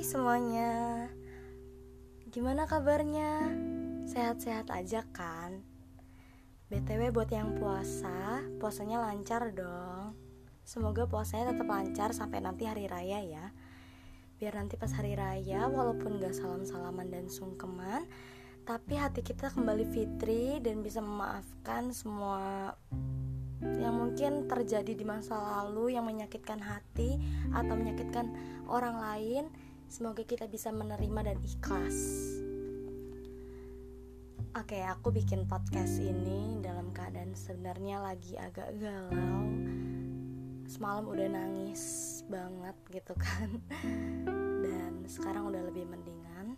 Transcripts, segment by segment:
Hai semuanya Gimana kabarnya? Sehat-sehat aja kan? BTW buat yang puasa Puasanya lancar dong Semoga puasanya tetap lancar sampai nanti hari raya ya Biar nanti pas hari raya Walaupun gak salam-salaman dan sungkeman Tapi hati kita kembali fitri Dan bisa memaafkan semua yang mungkin terjadi di masa lalu yang menyakitkan hati atau menyakitkan orang lain semoga kita bisa menerima dan ikhlas. Oke aku bikin podcast ini dalam keadaan sebenarnya lagi agak galau. Semalam udah nangis banget gitu kan. Dan sekarang udah lebih mendingan.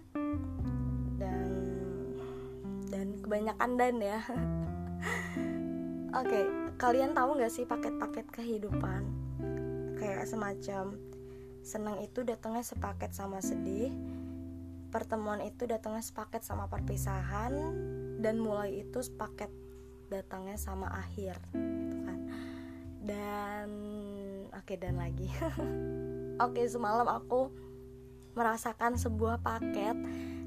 Dan dan kebanyakan dan ya. Oke okay, kalian tahu nggak sih paket-paket kehidupan? Kayak semacam senang itu datangnya sepaket sama sedih. Pertemuan itu datangnya sepaket sama perpisahan. Dan mulai itu sepaket datangnya sama akhir gitu kan. Dan oke okay, dan lagi. Oke okay, semalam aku merasakan sebuah paket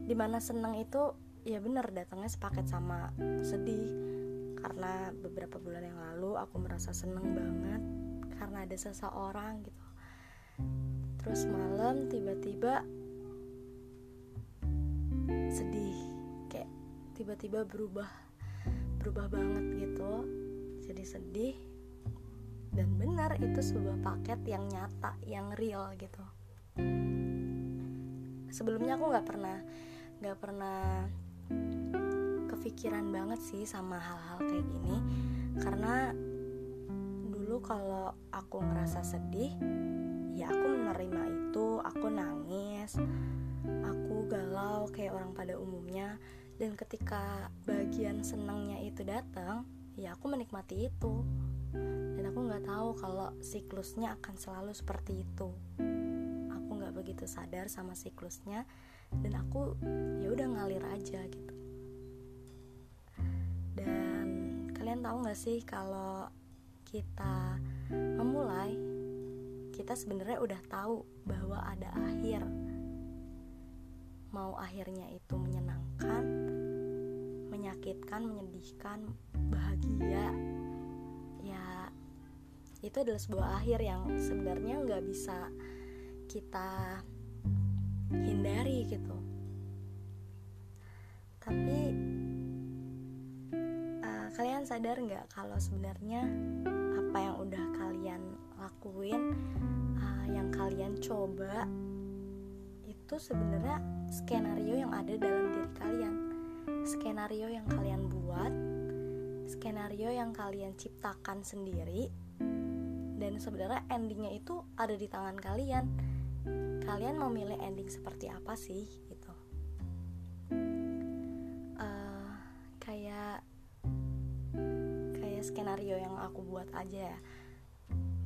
di mana senang itu ya bener datangnya sepaket sama sedih. Karena beberapa bulan yang lalu aku merasa seneng banget karena ada seseorang gitu terus malam tiba-tiba sedih kayak tiba-tiba berubah berubah banget gitu. Jadi sedih dan benar itu sebuah paket yang nyata yang real gitu. Sebelumnya aku nggak pernah nggak pernah kepikiran banget sih sama hal-hal kayak gini. Karena dulu kalau aku ngerasa sedih ya aku menerima itu. Aku nangis. Aku galau kayak orang pada umumnya. Dan ketika bagian senangnya itu datang ya aku menikmati itu. Dan aku nggak tahu kalau siklusnya akan selalu seperti itu. Aku nggak begitu sadar sama siklusnya. Dan aku ya udah ngalir aja gitu. Dan kalian tahu gak sih kalau kita memulai kita sebenarnya udah tahu bahwa ada akhir. Mau akhirnya itu menyenangkan menyakitkan menyedihkan bahagia ya itu adalah sebuah akhir yang sebenarnya nggak bisa kita hindari gitu. Tapi kalian sadar nggak kalau sebenarnya apa yang udah kalian lakuin uh, yang kalian coba itu sebenarnya skenario yang ada dalam diri kalian. Skenario yang kalian buat skenario yang kalian ciptakan sendiri dan sebenarnya endingnya itu ada di tangan kalian. Kalian mau milih ending seperti apa sih gitu. Uh, kayak skenario yang aku buat aja ya.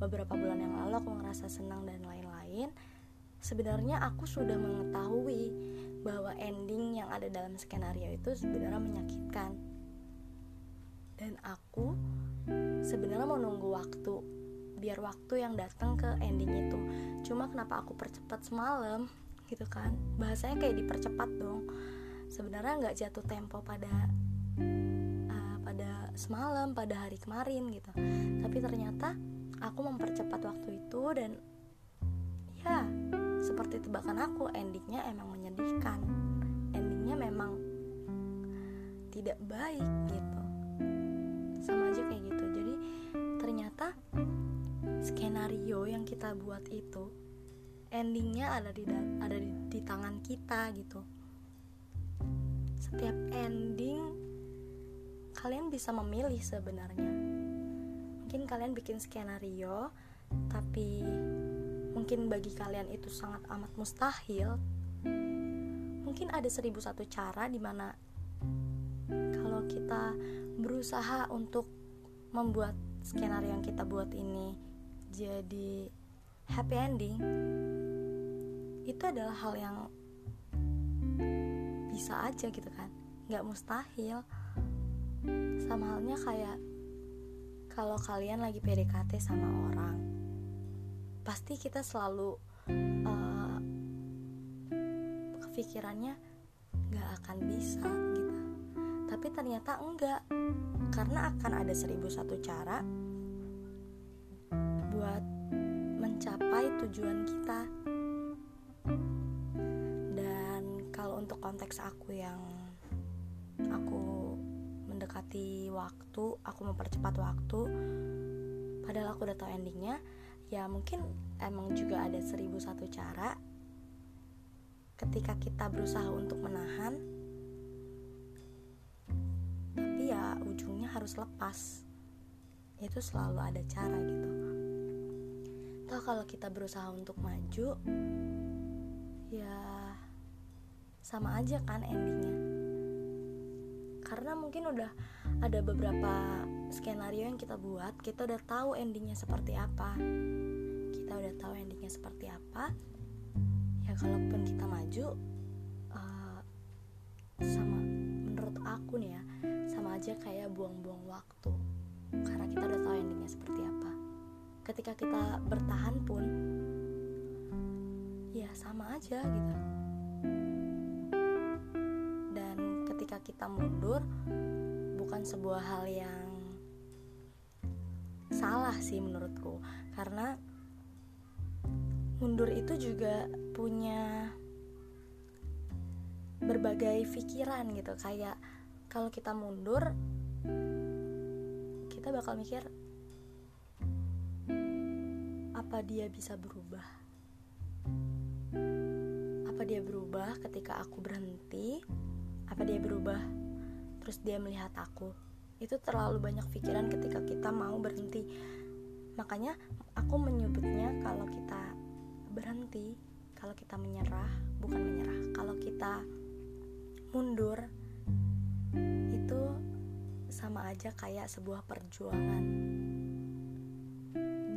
Beberapa bulan yang lalu aku ngerasa senang dan lain-lain sebenarnya aku sudah mengetahui bahwa ending yang ada dalam skenario itu sebenarnya menyakitkan. Dan aku sebenarnya mau nunggu waktu biar waktu yang datang ke ending itu. Cuma kenapa aku percepat semalam gitu kan? Bahasanya kayak dipercepat dong. Sebenarnya nggak jatuh tempo pada pada semalam pada hari kemarin gitu. Tapi ternyata aku mempercepat waktu itu dan ya seperti tebakan aku endingnya emang menyedihkan. Endingnya memang tidak baik gitu. Sama aja kayak gitu. Jadi ternyata skenario yang kita buat itu endingnya ada di ada di, di tangan kita gitu. Setiap ending kalian bisa memilih sebenarnya. Mungkin kalian bikin skenario tapi mungkin bagi kalian itu sangat amat mustahil. Mungkin ada seribu satu cara di mana kalau kita berusaha untuk membuat skenario yang kita buat ini jadi happy ending itu adalah hal yang bisa aja gitu kan. Nggak mustahil. Sama halnya kayak kalau kalian lagi PDKT sama orang pasti kita selalu uh, kepikirannya nggak akan bisa gitu. Tapi ternyata enggak. Karena akan ada seribu satu cara buat mencapai tujuan kita. Dan kalau untuk konteks aku yang aku mendekati waktu aku mempercepat waktu padahal aku udah tahu endingnya ya mungkin emang juga ada seribu satu cara ketika kita berusaha untuk menahan. Tapi ya ujungnya harus lepas. Itu selalu ada cara gitu. Toh kalau kita berusaha untuk maju ya sama aja kan endingnya. Karena mungkin udah ada beberapa skenario yang kita buat kita udah tahu endingnya seperti apa. Kita udah tahu endingnya seperti apa. Ya kalaupun kita maju uh, sama menurut aku nih ya sama aja kayak buang-buang waktu. Karena kita udah tahu endingnya seperti apa. Ketika kita bertahan pun ya sama aja gitu. Dan ketika kita mundur bukan sebuah hal yang salah sih menurutku. Karena mundur itu juga punya berbagai pikiran gitu. Kayak kalau kita mundur kita bakal mikir apa dia bisa berubah? Apa dia berubah ketika aku berhenti? Apa dia berubah terus dia melihat aku. Itu terlalu banyak pikiran ketika kita mau berhenti. Makanya aku menyebutnya kalau kita berhenti kalau kita menyerah bukan menyerah kalau kita mundur itu sama aja kayak sebuah perjuangan.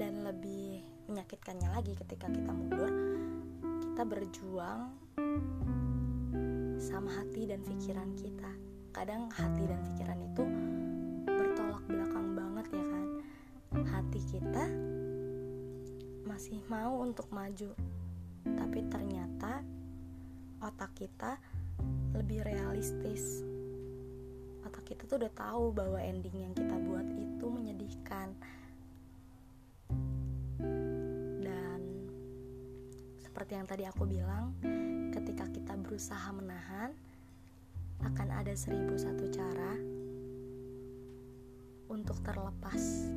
Dan lebih menyakitkannya lagi ketika kita mundur kita berjuang sama hati dan pikiran kita kadang hati dan pikiran itu bertolak belakang banget ya kan. Hati kita masih mau untuk maju tapi ternyata otak kita lebih realistis. Otak kita tuh udah tahu bahwa ending yang kita buat itu menyedihkan. Dan seperti yang tadi aku bilang ketika kita berusaha menahan akan ada seribu satu cara untuk terlepas